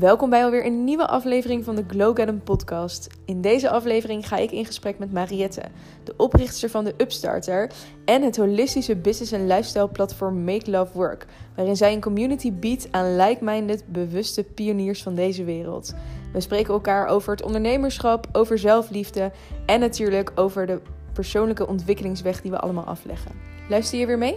Welkom bij alweer een nieuwe aflevering van de Glow Get podcast. In deze aflevering ga ik in gesprek met Mariette, de oprichter van de Upstarter en het holistische business en lifestyle platform Make Love Work, waarin zij een community biedt aan like-minded, bewuste pioniers van deze wereld. We spreken elkaar over het ondernemerschap, over zelfliefde en natuurlijk over de persoonlijke ontwikkelingsweg die we allemaal afleggen. Luister je weer mee?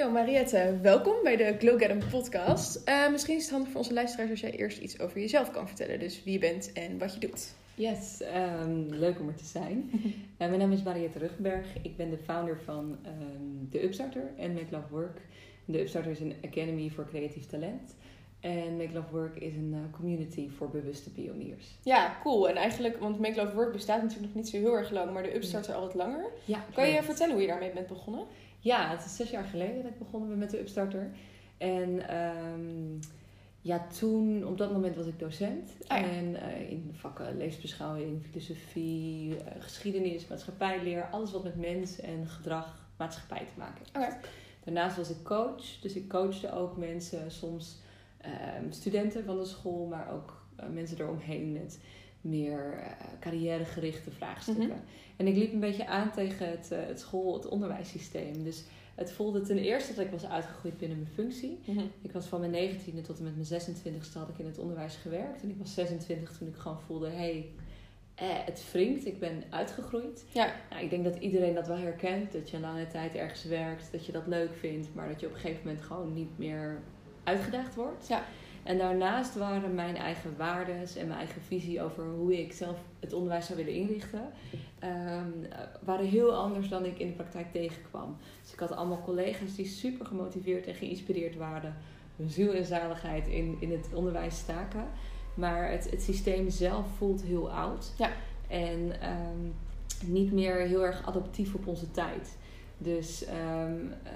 Zo, Mariette, welkom bij de Glow Get podcast. Uh, misschien is het handig voor onze luisteraars als jij eerst iets over jezelf kan vertellen. Dus wie je bent en wat je doet. Yes, um, leuk om er te zijn. uh, mijn naam is Mariette Ruggenberg. Ik ben de founder van um, de Upstarter en Make Love Work. De Upstarter is een academy voor creatief talent. En Make Love Work is een uh, community voor bewuste pioniers. Ja, cool. En eigenlijk, want Make Love Work bestaat natuurlijk nog niet zo heel erg lang, maar de Upstarter al wat langer. Ja, kan je vertellen hoe je daarmee bent begonnen? Ja, het is zes jaar geleden dat ik begonnen ben met de Upstarter. En um, ja, toen, op dat moment was ik docent. Ah, en uh, in vakken leesbeschouwing, filosofie, uh, geschiedenis, maatschappijleer. Alles wat met mens en gedrag, maatschappij te maken heeft. Daarnaast was ik coach. Dus ik coachte ook mensen, soms um, studenten van de school, maar ook uh, mensen eromheen met meer uh, carrièregerichte vraagstukken. Mhm. En ik liep een beetje aan tegen het, uh, het school, het onderwijssysteem. Dus het voelde ten eerste dat ik was uitgegroeid binnen mijn functie. Mhm. Ik was van mijn 19e tot en met mijn 26e had ik in het onderwijs gewerkt. En ik was 26 toen ik gewoon voelde, hé, hey, eh, het wringt, ik ben uitgegroeid. Ja. Nou, ik denk dat iedereen dat wel herkent, dat je een lange tijd ergens werkt, dat je dat leuk vindt, maar dat je op een gegeven moment gewoon niet meer uitgedaagd wordt. Ja. En daarnaast waren mijn eigen waarden en mijn eigen visie over hoe ik zelf het onderwijs zou willen inrichten, um, waren heel anders dan ik in de praktijk tegenkwam. Dus ik had allemaal collega's die super gemotiveerd en geïnspireerd waren, hun ziel en zaligheid in, in het onderwijs staken. Maar het, het systeem zelf voelt heel oud. Ja. En um, niet meer heel erg adaptief op onze tijd. Dus um, uh,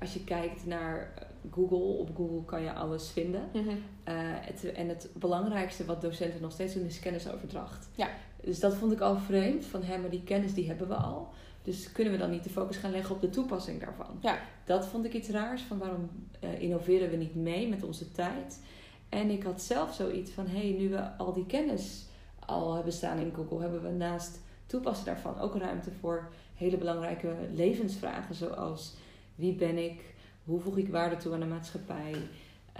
als je kijkt naar Google. Op Google kan je alles vinden. Mm -hmm. uh, het, en het belangrijkste wat docenten nog steeds doen is kennisoverdracht. Ja. Dus dat vond ik al vreemd. Van hé, maar die kennis die hebben we al. Dus kunnen we dan niet de focus gaan leggen op de toepassing daarvan? Ja. Dat vond ik iets raars. Van waarom uh, innoveren we niet mee met onze tijd? En ik had zelf zoiets van: hé, hey, nu we al die kennis al hebben staan in Google, hebben we naast toepassen daarvan ook ruimte voor hele belangrijke levensvragen. Zoals wie ben ik? Hoe voeg ik waarde toe aan de maatschappij?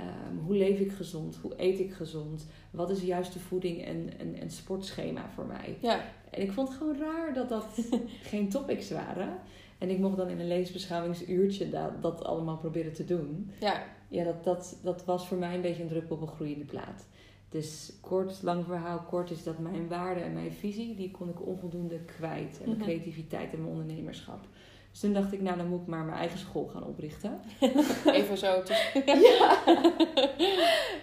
Um, hoe leef ik gezond? Hoe eet ik gezond? Wat is de juiste voeding en, en, en sportschema voor mij? Ja. En ik vond het gewoon raar dat dat geen topics waren. En ik mocht dan in een leesbeschouwingsuurtje dat, dat allemaal proberen te doen. Ja. Ja, dat, dat, dat was voor mij een beetje een druppel op een groeiende plaat. Dus kort, lang verhaal kort is dat mijn waarde en mijn visie, die kon ik onvoldoende kwijt. En mijn mhm. creativiteit en mijn ondernemerschap. Dus toen dacht ik, nou dan moet ik maar mijn eigen school gaan oprichten. Even zo. ja.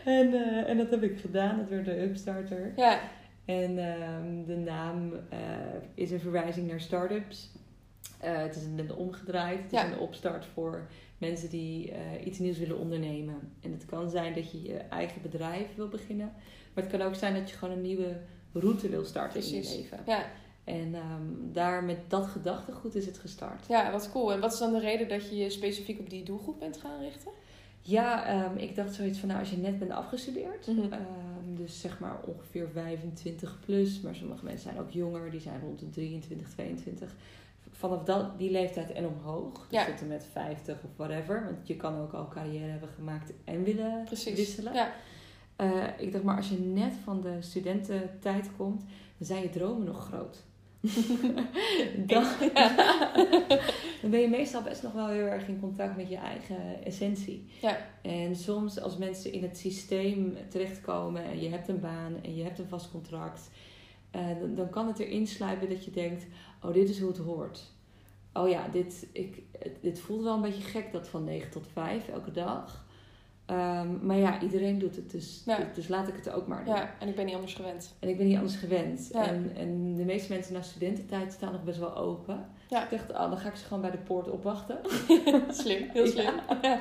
en, uh, en dat heb ik gedaan. Dat werd de Upstarter. Ja. En uh, de naam uh, is een verwijzing naar startups. Uh, het is een omgedraaid. Het is een opstart voor mensen die iets nieuws willen ondernemen. En het kan zijn dat je je eigen bedrijf wil beginnen. Maar het kan ook zijn dat je gewoon een nieuwe route wil starten in je leven. Ja. En um, daar met dat gedachtegoed is het gestart. Ja, wat cool. En wat is dan de reden dat je je specifiek op die doelgroep bent gaan richten? Ja, um, ik dacht zoiets van, nou, als je net bent afgestudeerd, mm -hmm. um, dus zeg maar ongeveer 25 plus, maar sommige mensen zijn ook jonger, die zijn rond de 23, 22. Vanaf dat, die leeftijd en omhoog, dus ja. tot en met 50 of whatever, want je kan ook al carrière hebben gemaakt en willen Precies. wisselen. Ja. Uh, ik dacht, maar als je net van de studententijd komt, dan zijn je dromen nog groot. dan, dan ben je meestal best nog wel heel erg in contact met je eigen essentie. Ja. En soms als mensen in het systeem terechtkomen en je hebt een baan en je hebt een vast contract, uh, dan, dan kan het erin sluipen dat je denkt: oh, dit is hoe het hoort. Oh ja, dit, ik, dit voelt wel een beetje gek dat van 9 tot 5 elke dag. Um, maar ja, iedereen doet het, dus, dus laat ik het ook maar doen. Ja, en ik ben niet anders gewend. En ik ben niet anders gewend. En, en de meeste mensen na studententijd staan nog best wel open. Ja. Ik dacht, oh, dan ga ik ze gewoon bij de poort opwachten. slim, heel slim. Ja.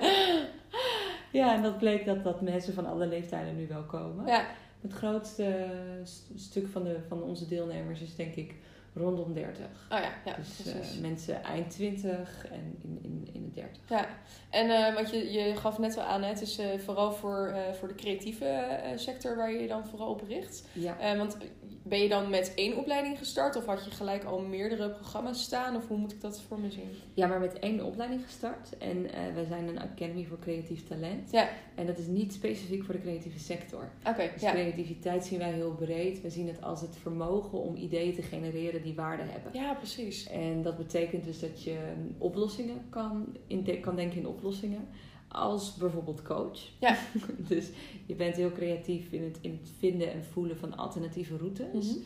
ja, en dat bleek dat, dat mensen van alle leeftijden nu wel komen. Ja. Het grootste stuk van, de, van onze deelnemers is denk ik rondom 30. Oh ja, ja dus precies. eh, mensen eind 20 en in, in, in de 30. Ja, en eh want je, je gaf net al aan, hè, het is eh, vooral voor, voor de creatieve sector waar je je dan vooral op richt. Ja. Want ben je dan met één opleiding gestart of had je gelijk al meerdere programma's staan? Of hoe moet ik dat voor me zien? ja, maar met één opleiding gestart. En eh wij zijn een Academy voor Creatief Talent. Ja. En dat is niet specifiek voor de creatieve sector. Oké, Dus ja. creativiteit zien wij heel breed. We zien het als het vermogen om ideeën te genereren die waarde hebben. Ja, precies. En dat betekent dus dat je oplossingen kan, in kan denken in oplossingen. Als bijvoorbeeld coach. Ja. dus je bent heel creatief in het, in het vinden en voelen van alternatieve routes. Mhm.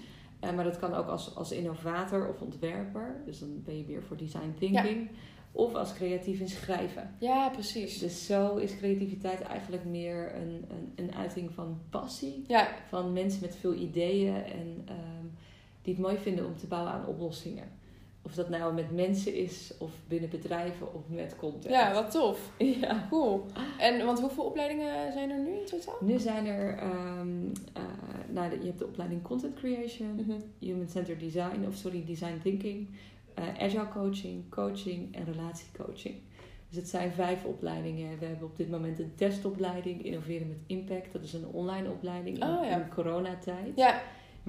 Eh, maar dat kan ook als, als innovator of ontwerper. Dus dan ben je weer voor design thinking. Of als creatief in schrijven. Ja, precies. Dus zo is creativiteit eigenlijk meer een, een, een uiting van passie. Ja, Van mensen met veel ideeën en ehm, die het mooi vinden om te bouwen aan oplossingen. Of dat nou met mensen is, of binnen bedrijven, of met content. ja, wat tof. Ja. Cool. En want hoeveel opleidingen zijn er nu in totaal? Nu zijn er, ehm, eh, nou, je hebt de opleiding Content Creation, Mhm. Human Centered Design, of sorry, Design Thinking, eh, Agile Coaching, Coaching en Relatiecoaching. Dus het zijn vijf opleidingen. We hebben op dit moment een testopleiding, Innoveren met Impact. Dat is een online opleiding in, Oh, ja. in coronatijd. Ja,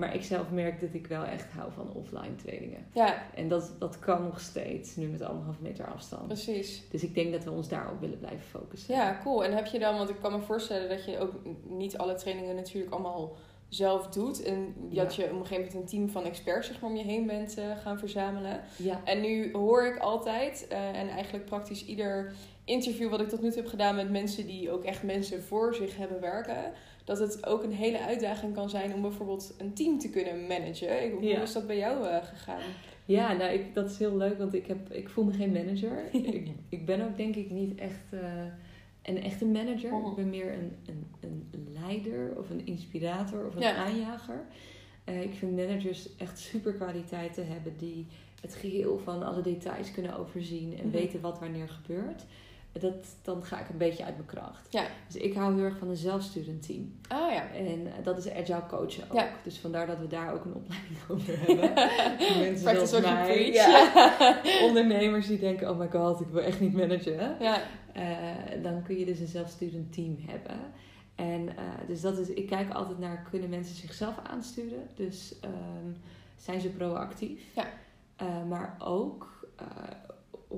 Maar ik zelf merk dat ik wel echt hou van offline trainingen. ja, En dat, dat kan nog steeds, nu met anderhalf meter afstand. precies. Dus ik denk dat we ons daarop willen blijven focussen. Ja, cool. En heb je dan, want ik kan me voorstellen dat je ook niet alle trainingen natuurlijk allemaal zelf doet. En dat je op een gegeven moment een team van experts zeg maar, om je heen bent eh, gaan verzamelen. Ja, En nu hoor ik altijd, eh, en eigenlijk praktisch ieder interview wat ik tot nu toe heb gedaan met mensen die ook echt mensen voor zich hebben werken, dat het ook een hele uitdaging kan zijn om bijvoorbeeld een team te kunnen managen. Ik- Hoe Ja. is dat bij jou eh, gegaan? ja nou, ik, dat is heel leuk, want ik, heb, ik voel me geen manager. ik, ik ben ook denk ik niet echt eh, een echte manager. Mhm. Ik ben meer een, een, een leider of een inspirator of een Ja. aanjager. Eh, ik vind managers echt super kwaliteiten hebben die het geheel van alle details kunnen overzien en Mhm. weten wat wanneer gebeurt. Dat, dan ga ik een beetje uit mijn kracht. Ja. Dus ik hou heel erg van een zelfsturend team. Ah ja. En eh, dat is agile coachen ook. Ja. Dus vandaar dat we daar ook een opleiding over hebben. Mensen Practice zoals mij, ja. ondernemers die denken, oh my god, ik wil echt niet managen. Ja, Eh, dan kun je dus een zelfsturend team hebben. En eh, dus dat is, ik kijk altijd naar, kunnen mensen zichzelf aansturen? Dus ehm, zijn ze proactief? Ja. Maar ook,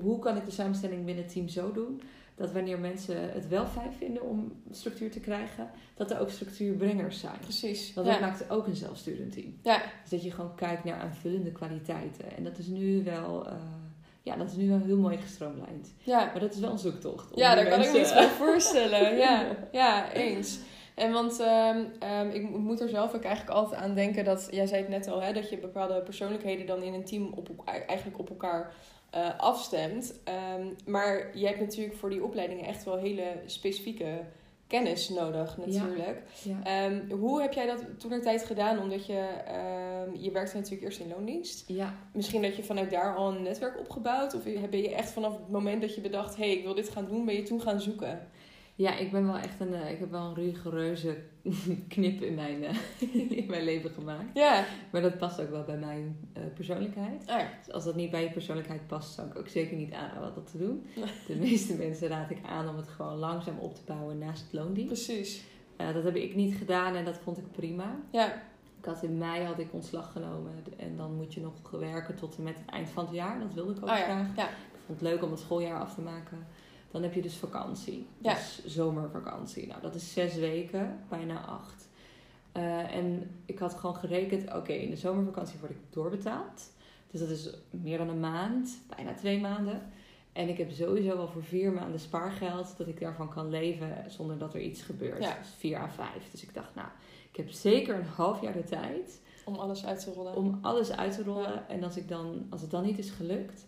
hoe kan ik de samenstelling binnen het team zo doen... dat wanneer mensen het wel fijn vinden om structuur te krijgen... dat er ook structuurbrengers zijn. precies. Want ja. dat maakt ook een zelfsturend team. Ja. Dus dat je gewoon kijkt naar aanvullende kwaliteiten. En dat is nu wel, eh, ja, dat is nu wel heel mooi gestroomlijnd. ja. Maar dat is wel een zoektocht. Ja, daar kan ik me iets bij voorstellen. Ja, ja eens. En want ehm, ehm, ik moet er zelf ook eigenlijk altijd aan denken dat, jij zei het net al, hè, dat je bepaalde persoonlijkheden dan in een team op, eigenlijk op elkaar eh, afstemt. Ehm, maar je hebt natuurlijk voor die opleidingen echt wel hele specifieke kennis nodig natuurlijk. Ja. Ehm, hoe heb jij dat toen tijd gedaan? Omdat je, ehm, je werkte natuurlijk eerst in loondienst. ja, Misschien dat je vanuit daar al een netwerk opgebouwd? Of ben je echt vanaf het moment dat je bedacht... hé, hey, ik wil dit gaan doen, ben je toen gaan zoeken? Ja, ik ben wel echt een, eh, ik heb wel een rigoureuze knip in mijn, eh, in mijn leven gemaakt. Ja. Maar dat past ook wel bij mijn eh, persoonlijkheid. Ja. Dus als dat niet bij je persoonlijkheid past, zou ik ook zeker niet aanraden dat te doen. De meeste mensen raad ik aan om het gewoon langzaam op te bouwen naast het loondienst. Precies. Dat heb ik niet gedaan en dat vond ik prima. Ja. Ik had in mei had ik ontslag genomen en dan moet je nog werken tot en met het eind van het jaar. Dat wilde ik ook Oh ja. graag. Ja. Ik vond het leuk om het schooljaar af te maken. Dan heb je dus vakantie. Ja. Dus zomervakantie. Nou, dat is zes weken, bijna acht. Eh, en ik had gewoon gerekend, oké, in de zomervakantie word ik doorbetaald. Dus dat is meer dan een maand, bijna twee maanden. En ik heb sowieso al voor vier maanden spaargeld dat ik daarvan kan leven zonder dat er iets gebeurt. Ja. Dus vier à vijf. Dus ik dacht, nou, ik heb zeker een half jaar de tijd Om alles uit te rollen. om alles uit te rollen. Ja. En als, ik dan, als het dan niet is gelukt,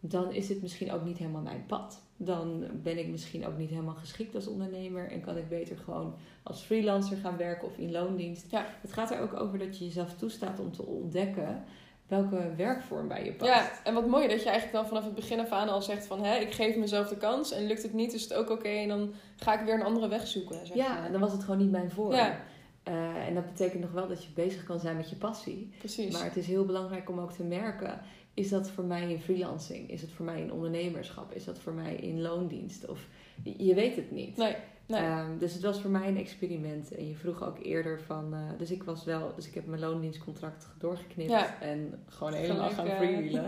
dan is het misschien ook niet helemaal mijn pad. Dan ben ik misschien ook niet helemaal geschikt als ondernemer. En kan ik beter gewoon als freelancer gaan werken of in loondienst. Ja. Het gaat er ook over dat je jezelf toestaat om te ontdekken welke werkvorm bij je past. Ja, en wat mooi dat je eigenlijk dan vanaf het begin af aan al zegt van... Hè, ik geef mezelf de kans en lukt het niet, is het ook oké. en dan ga ik weer een andere weg zoeken. Zeg Ja, maar. en dan was het gewoon niet mijn vorm. Ja. Eh, en dat betekent nog wel dat je bezig kan zijn met je passie. Precies. Maar het is heel belangrijk om ook te merken: is dat voor mij in freelancing? Is het voor mij in ondernemerschap? Is dat voor mij in loondienst? Of je weet het niet. Nee. Nee. Ehm, dus het was voor mij een experiment. En je vroeg ook eerder van. eh, dus ik was wel. Dus ik heb mijn loondienstcontract doorgeknipt. Ja. En gewoon helemaal gaan freewheelen.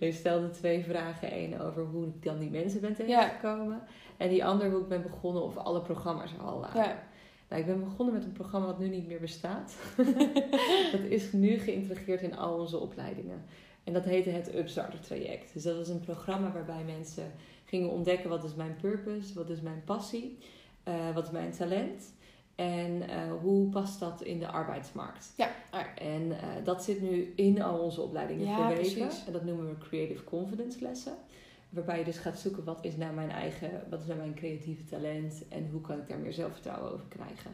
je stelde twee vragen. Eén over hoe ik dan die mensen ben Ja. tegengekomen. En die andere hoe ik ben begonnen of alle programma's er al waren. Ja. Nou, ik ben begonnen met een programma wat nu niet meer bestaat. dat is nu geïntegreerd in al onze opleidingen. En dat heette het Upstarter traject. Dus dat was een programma waarbij mensen gingen ontdekken wat is mijn purpose, wat is mijn passie, eh, wat is mijn talent en eh, hoe past dat in de arbeidsmarkt. Ja. Ah, En eh, dat zit nu in al onze opleidingen Ja, verweven. precies. En dat noemen we creative confidence lessen. Waarbij je dus gaat zoeken wat is nou mijn eigen, wat is nou mijn creatieve talent en hoe kan ik daar meer zelfvertrouwen over krijgen.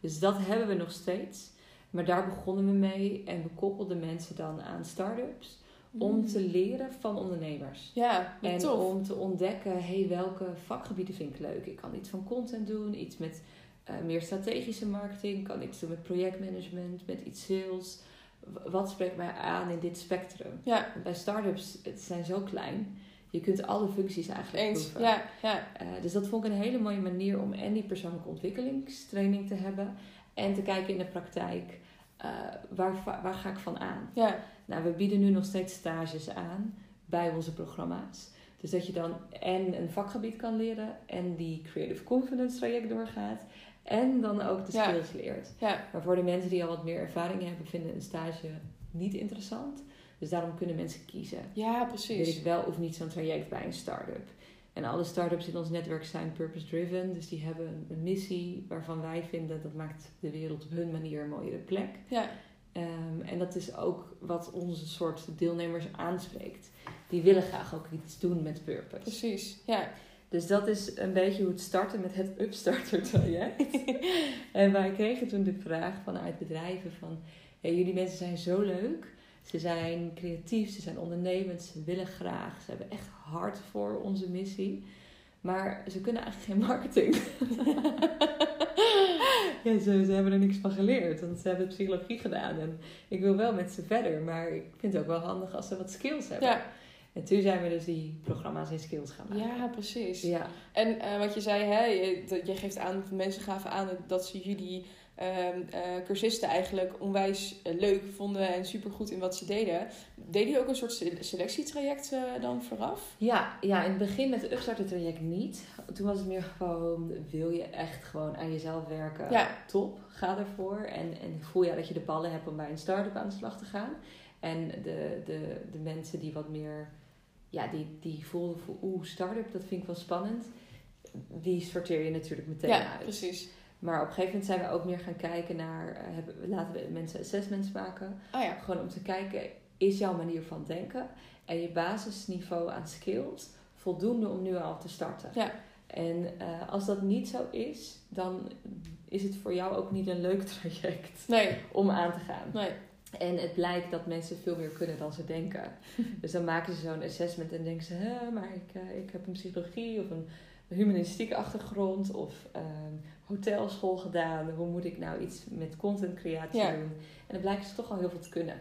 Dus dat hebben we nog steeds. Maar daar begonnen we mee en we koppelden mensen dan aan start-ups om Mm. te leren van ondernemers. Ja, En tof. om te ontdekken, hey, welke vakgebieden vind ik leuk? Ik kan iets van content doen, iets met eh, meer strategische marketing, kan iets doen met projectmanagement, met iets sales. Wat spreekt mij aan in dit spectrum? Ja, Bij start-ups, het zijn zo klein, je kunt alle functies eigenlijk eens. proeven. Ja, ja. Eh, dus dat vond ik een hele mooie manier om en die persoonlijke ontwikkelingstraining te hebben en te kijken in de praktijk, eh, waar, waar ga ik van aan? Ja, Nou, we bieden nu nog steeds stages aan bij onze programma's. Dus dat je dan en een vakgebied kan leren en die Creative Confidence traject doorgaat. En dan ook de Ja. skills leert. ja. Maar voor de mensen die al wat meer ervaring hebben, vinden een stage niet interessant. Dus daarom kunnen mensen kiezen. ja Wil precies. ik wel of niet zo'n traject bij een start-up? En alle start-ups in ons netwerk zijn purpose-driven. Dus die hebben een- een missie waarvan wij vinden dat maakt de wereld op hun manier een mooiere plek. Ja, Ehm, en dat is ook wat onze soort deelnemers aanspreekt. Die willen graag ook iets doen met purpose. precies. Ja, Dus dat is een beetje hoe het startte met het Upstarter traject. en wij kregen toen de vraag vanuit bedrijven van... Hey, jullie mensen zijn zo leuk. Ze zijn creatief, ze zijn ondernemend, ze willen graag. Ze hebben echt hart voor onze missie. Maar ze kunnen eigenlijk geen marketing. ja, ze, ze hebben er niks van geleerd, want ze hebben psychologie gedaan. En ik wil wel met ze verder, maar ik vind het ook wel handig als ze wat skills hebben. ja. En toen zijn we dus die programma's in skills gaan maken. ja precies. Ja, En eh, wat je zei, hè, je, dat, je geeft aan, mensen gaven aan dat ze jullie cursisten eigenlijk onwijs eh, leuk vonden en supergoed in wat ze deden. Deden jullie ook een soort se- selectietraject eh, dan vooraf? Ja, ja, in het begin met het Upstarter traject niet. Toen was het meer gewoon, wil je echt gewoon aan jezelf werken? Ja. Top, ga ervoor. En, en voel je dat je de ballen hebt om bij een start-up aan de slag te gaan. En de, de, de mensen die wat meer, ja, die, die voelden voor, oeh, start-up, dat vind ik wel spannend. Die sorteer je natuurlijk meteen ja, uit. precies. Maar op een gegeven moment zijn we ook meer gaan kijken naar, eh, hebben, laten we mensen assessments maken. Ja, Gewoon om te kijken, is jouw manier van denken en je basisniveau aan skills voldoende om nu al te starten? Ja. En eh, als dat niet zo is, dan is het voor jou ook niet een leuk traject nee, om aan te gaan. nee. En het blijkt dat mensen veel meer kunnen dan ze denken. dus dan maken ze zo'n assessment en denken ze, maar ik, eh, ik heb een psychologie of een humanistieke achtergrond of hotelschool gedaan. Hoe moet ik nou iets met contentcreatie Ja. doen? En dan blijken ze toch al heel veel te kunnen.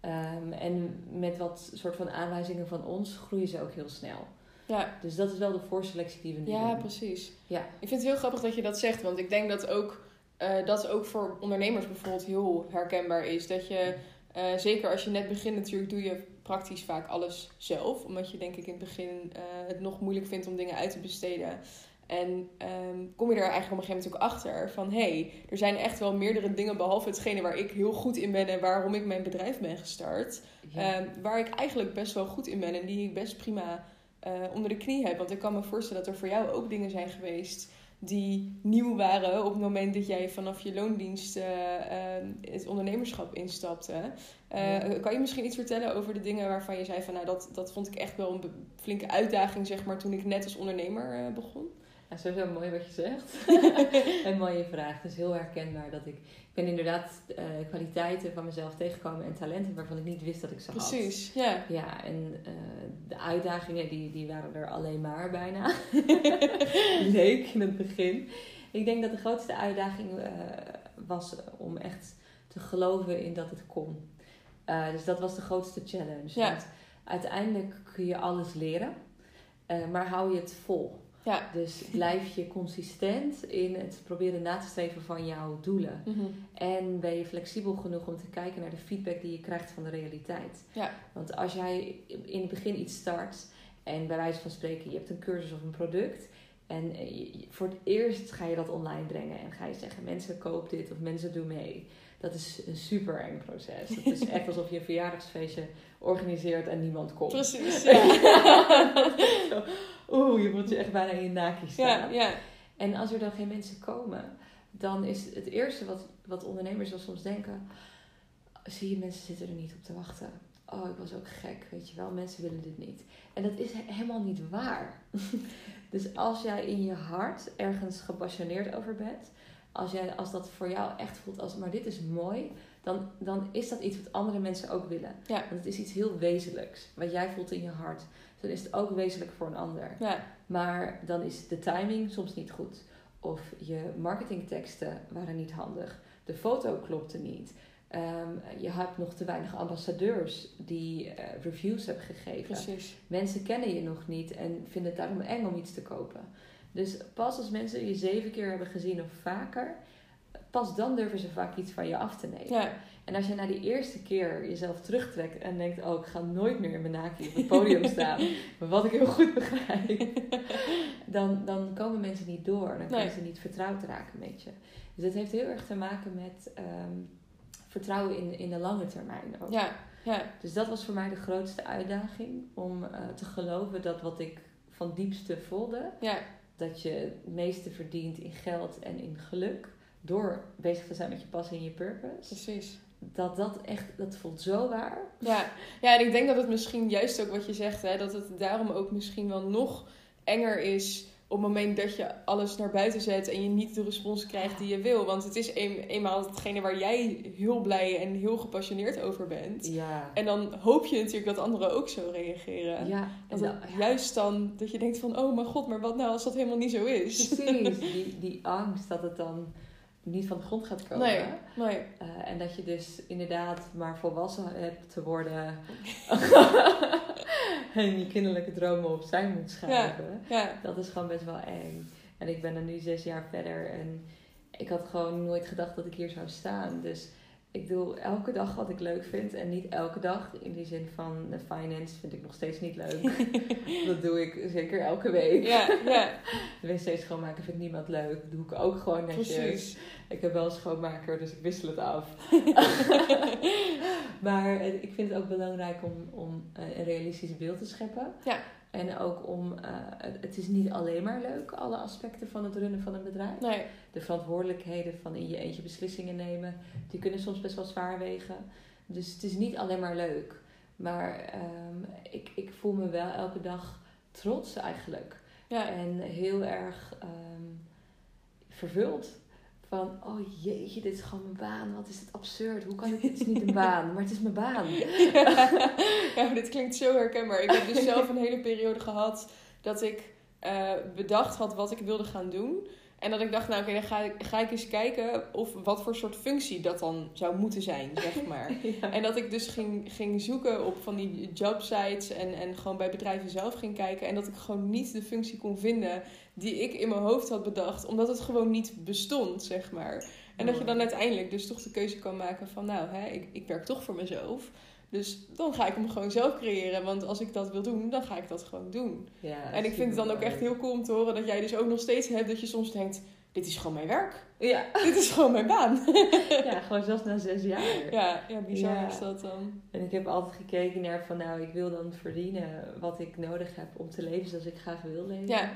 Ehm, en met wat soort van aanwijzingen van ons groeien ze ook heel snel. Ja, Dus dat is wel de voorselectie die we nu ja, doen. precies. Ja. Ik vind het heel grappig dat je dat zegt, want ik denk dat ook, eh, dat ook voor ondernemers bijvoorbeeld heel herkenbaar is. Dat je, eh, zeker als je net begint natuurlijk, doe je praktisch vaak alles zelf. Omdat je denk ik in het begin eh, het nog moeilijk vindt om dingen uit te besteden. En ehm, kom je er eigenlijk op een gegeven moment ook achter van... hé, hey, er zijn echt wel meerdere dingen behalve hetgene waar ik heel goed in ben... en waarom ik mijn bedrijf ben gestart... Ja. Ehm, waar ik eigenlijk best wel goed in ben en die ik best prima eh, onder de knie heb. Want ik kan me voorstellen dat er voor jou ook dingen zijn geweest die nieuw waren op het moment dat jij vanaf je loondienst eh, eh, het ondernemerschap instapte. Eh, Ja. Kan je misschien iets vertellen over de dingen waarvan je zei van nou dat, dat vond ik echt wel een flinke uitdaging zeg maar toen ik net als ondernemer eh, begon? Ja, sowieso mooi wat je zegt. een mooie vraag. Het is heel herkenbaar dat ik... Ik ben inderdaad eh, kwaliteiten van mezelf tegengekomen en talenten waarvan ik niet wist dat ik ze had. Precies, ja. Ja, en eh, de uitdagingen die, die waren er alleen maar bijna. Leek in het begin. Ik denk dat de grootste uitdaging eh, was om echt te geloven in dat het kon. Dus dat was de grootste challenge. Ja. Want uiteindelijk kun je alles leren, maar hou je het vol. Ja. Dus blijf je consistent in het proberen na te streven van jouw doelen. Mhm. En ben je flexibel genoeg om te kijken naar de feedback die je krijgt van de realiteit. Ja. Want als jij in het begin iets start en bij wijze van spreken je hebt een cursus of een product. En voor het eerst ga je dat online brengen en ga je zeggen mensen koop dit of mensen doen mee. Dat is een super eng proces. Het is echt alsof je een verjaardagsfeestje organiseert en niemand komt. Precies. Ja. Oeh, je voelt je echt bijna in je naakje staan. ja, ja. En als er dan geen mensen komen, dan is het eerste wat, wat ondernemers wel soms denken: zie je, mensen zitten er niet op te wachten. Oh, ik was ook gek, weet je wel, mensen willen dit niet. En dat is he- helemaal niet waar. dus als jij in je hart ergens gepassioneerd over bent, als, jij, als dat voor jou echt voelt als, maar dit is mooi, dan, dan is dat iets wat andere mensen ook willen. Ja. Want het is iets heel wezenlijks, wat jij voelt in je hart. Dus dan is het ook wezenlijk voor een ander. ja. Maar dan is de timing soms niet goed. Of je marketingteksten waren niet handig. De foto klopte niet. Ehm, je hebt nog te weinig ambassadeurs die eh, reviews hebben gegeven. Precies. Mensen kennen je nog niet en vinden het daarom eng om iets te kopen. Dus pas als mensen je zeven keer hebben gezien of vaker, pas dan durven ze vaak iets van je af te nemen. Ja. En als je na die eerste keer jezelf terugtrekt en denkt: Oh, ik ga nooit meer in mijn naakje op het podium staan, wat ik heel goed begrijp, dan, dan komen mensen niet door. Dan kunnen Nee. ze niet vertrouwd raken met je. Dus het heeft heel erg te maken met ehm, vertrouwen in, in de lange termijn ook. Ja. Ja. Dus dat was voor mij de grootste uitdaging om eh, te geloven dat wat ik van diepste voelde, Ja. dat je het meeste verdient in geld en in geluk door bezig te zijn met je passie en je purpose. Precies. Dat dat echt, dat voelt zo waar. Ja. ja, en ik denk dat het misschien juist ook wat je zegt, hè, dat het daarom ook misschien wel nog enger is op het moment dat je alles naar buiten zet en je niet de respons krijgt die je wil. Want het is een, eenmaal hetgene waar jij heel blij en heel gepassioneerd over bent. Ja. En dan hoop je natuurlijk dat anderen ook zo reageren. Ja, en ja, juist dan dat je denkt van, oh mijn god, maar wat nou als dat helemaal niet zo is? precies. Die, die angst dat het dan niet van de grond gaat komen. Nee, nee. Eh, en dat je dus inderdaad maar volwassen hebt te worden. en je kinderlijke dromen opzij moet schuiven. Ja, Dat is gewoon best wel eng. En ik ben er nu zes jaar verder en ik had gewoon nooit gedacht dat ik hier zou staan. Dus ik doe elke dag wat ik leuk vind en niet elke dag. In die zin van de finance vind ik nog steeds niet leuk. dat doe ik zeker elke week. ja, ja, De wc schoonmaken vindt niemand leuk. Dat doe ik ook gewoon netjes. precies. Ik heb wel een schoonmaker, dus ik wissel het af. maar ik vind het ook belangrijk om, om eh, een realistisch beeld te scheppen. Ja. En ook om, eh, het, is niet alleen maar leuk, alle aspecten van het runnen van een bedrijf. Nee, De verantwoordelijkheden van in je eentje beslissingen nemen, die kunnen soms best wel zwaar wegen. Dus het is niet alleen maar leuk. Maar ehm, ik, ik voel me wel elke dag trots eigenlijk. ja, En heel erg ehm, vervuld. Van, oh jeetje, dit is gewoon mijn baan. Wat is het absurd. Hoe kan het? Het is niet een baan, maar het is mijn baan. ja, maar dit klinkt zo herkenbaar. Ik heb dus zelf een hele periode gehad dat ik eh, bedacht had wat ik wilde gaan doen. En dat ik dacht, nou oké, dan ga ik, ga ik eens kijken of wat voor soort functie dat dan zou moeten zijn, zeg maar. Ja. En dat ik dus ging, ging zoeken op van die jobsites en, en gewoon bij bedrijven zelf ging kijken. En dat ik gewoon niet de functie kon vinden die ik in mijn hoofd had bedacht. Omdat het gewoon niet bestond, zeg maar. En dat je dan uiteindelijk dus toch de keuze kan maken van... Nou, hè, ik, ik werk toch voor mezelf. Dus dan ga ik hem gewoon zelf creëren. Want als ik dat wil doen, dan ga ik dat gewoon doen. Ja, En ik vind het dan ook echt heel cool om te horen dat jij dus ook nog steeds hebt... dat je soms denkt, dit is gewoon mijn werk. Ja. Dit is gewoon mijn baan. ja, gewoon zelfs na zes jaar. Ja, ja bizar Ja. is dat dan. En ik heb altijd gekeken naar van, nou, ik wil dan verdienen wat ik nodig heb om te leven zoals ik graag wil leven. Ja,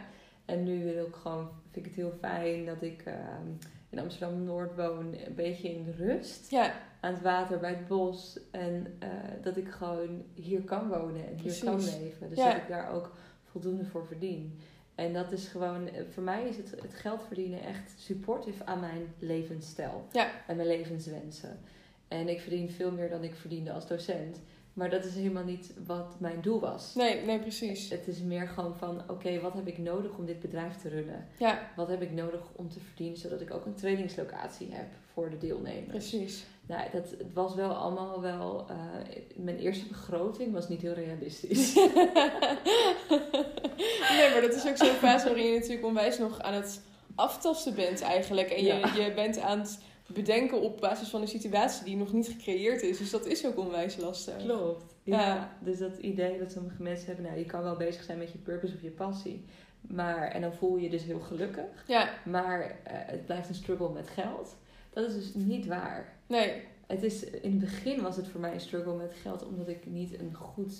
En nu wil ik gewoon, vind ik het heel fijn dat ik ehm, in Amsterdam-Noord woon, een beetje in de rust. ja, aan het water, bij het bos. En eh, dat ik gewoon hier kan wonen en hier kan leven. Dus Ja. dat ik daar ook voldoende voor verdien. En dat is gewoon, eh, voor mij is het, het geld verdienen echt supportive aan mijn levensstijl. Ja. En mijn levenswensen. En ik verdien veel meer dan ik verdiende als docent. Maar dat is helemaal niet wat mijn doel was. Nee, nee, precies. Het is meer gewoon van, oké, wat heb ik nodig om dit bedrijf te runnen? Ja, Wat heb ik nodig om te verdienen, zodat ik ook een trainingslocatie heb voor de deelnemers? precies. Nou, dat, het was wel allemaal wel... eh, mijn eerste begroting was niet heel realistisch. nee, maar dat is ook zo'n fase waarin je natuurlijk onwijs nog aan het aftasten bent eigenlijk. En je, Ja. je bent aan het bedenken op basis van een situatie die nog niet gecreëerd is. Dus dat is ook onwijs lastig. Klopt. Ja. Ja. Dus dat idee dat sommige mensen hebben, nou, je kan wel bezig zijn met je purpose of je passie. Maar, en dan voel je je dus heel gelukkig. Ja, Maar eh, het blijft een struggle met geld. Dat is dus niet waar. nee. Het is, in het begin was het voor mij een struggle met geld, omdat ik niet een goed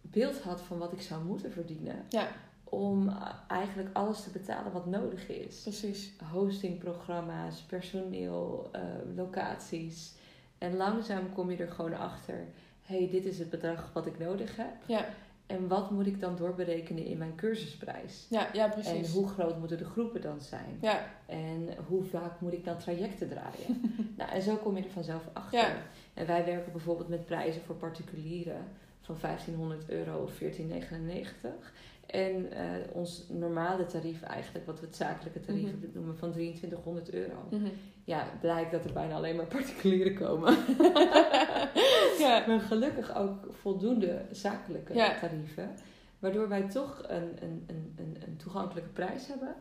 beeld had van wat ik zou moeten verdienen. Ja. Om eh, eigenlijk alles te betalen wat nodig is. Precies. Hostingprogramma's, personeel, eh, locaties. En langzaam kom je er gewoon achter. hey, dit is het bedrag wat ik nodig heb. Ja, En wat moet ik dan doorberekenen in mijn cursusprijs? ja, ja En precies. hoe groot moeten de groepen dan zijn? Ja, En hoe vaak moet ik dan trajecten draaien? nou, en zo kom je er vanzelf achter. Ja. En wij werken bijvoorbeeld met prijzen voor particulieren van 1500 euro of 1499. En eh, ons normale tarief eigenlijk, wat we het zakelijke tarief Mhm. noemen, van 2300 euro. Mhm. Ja, blijkt dat er bijna alleen maar particulieren komen. ja. maar gelukkig ook voldoende zakelijke Ja. tarieven. Waardoor wij toch een, een, een, een, een toegankelijke prijs hebben.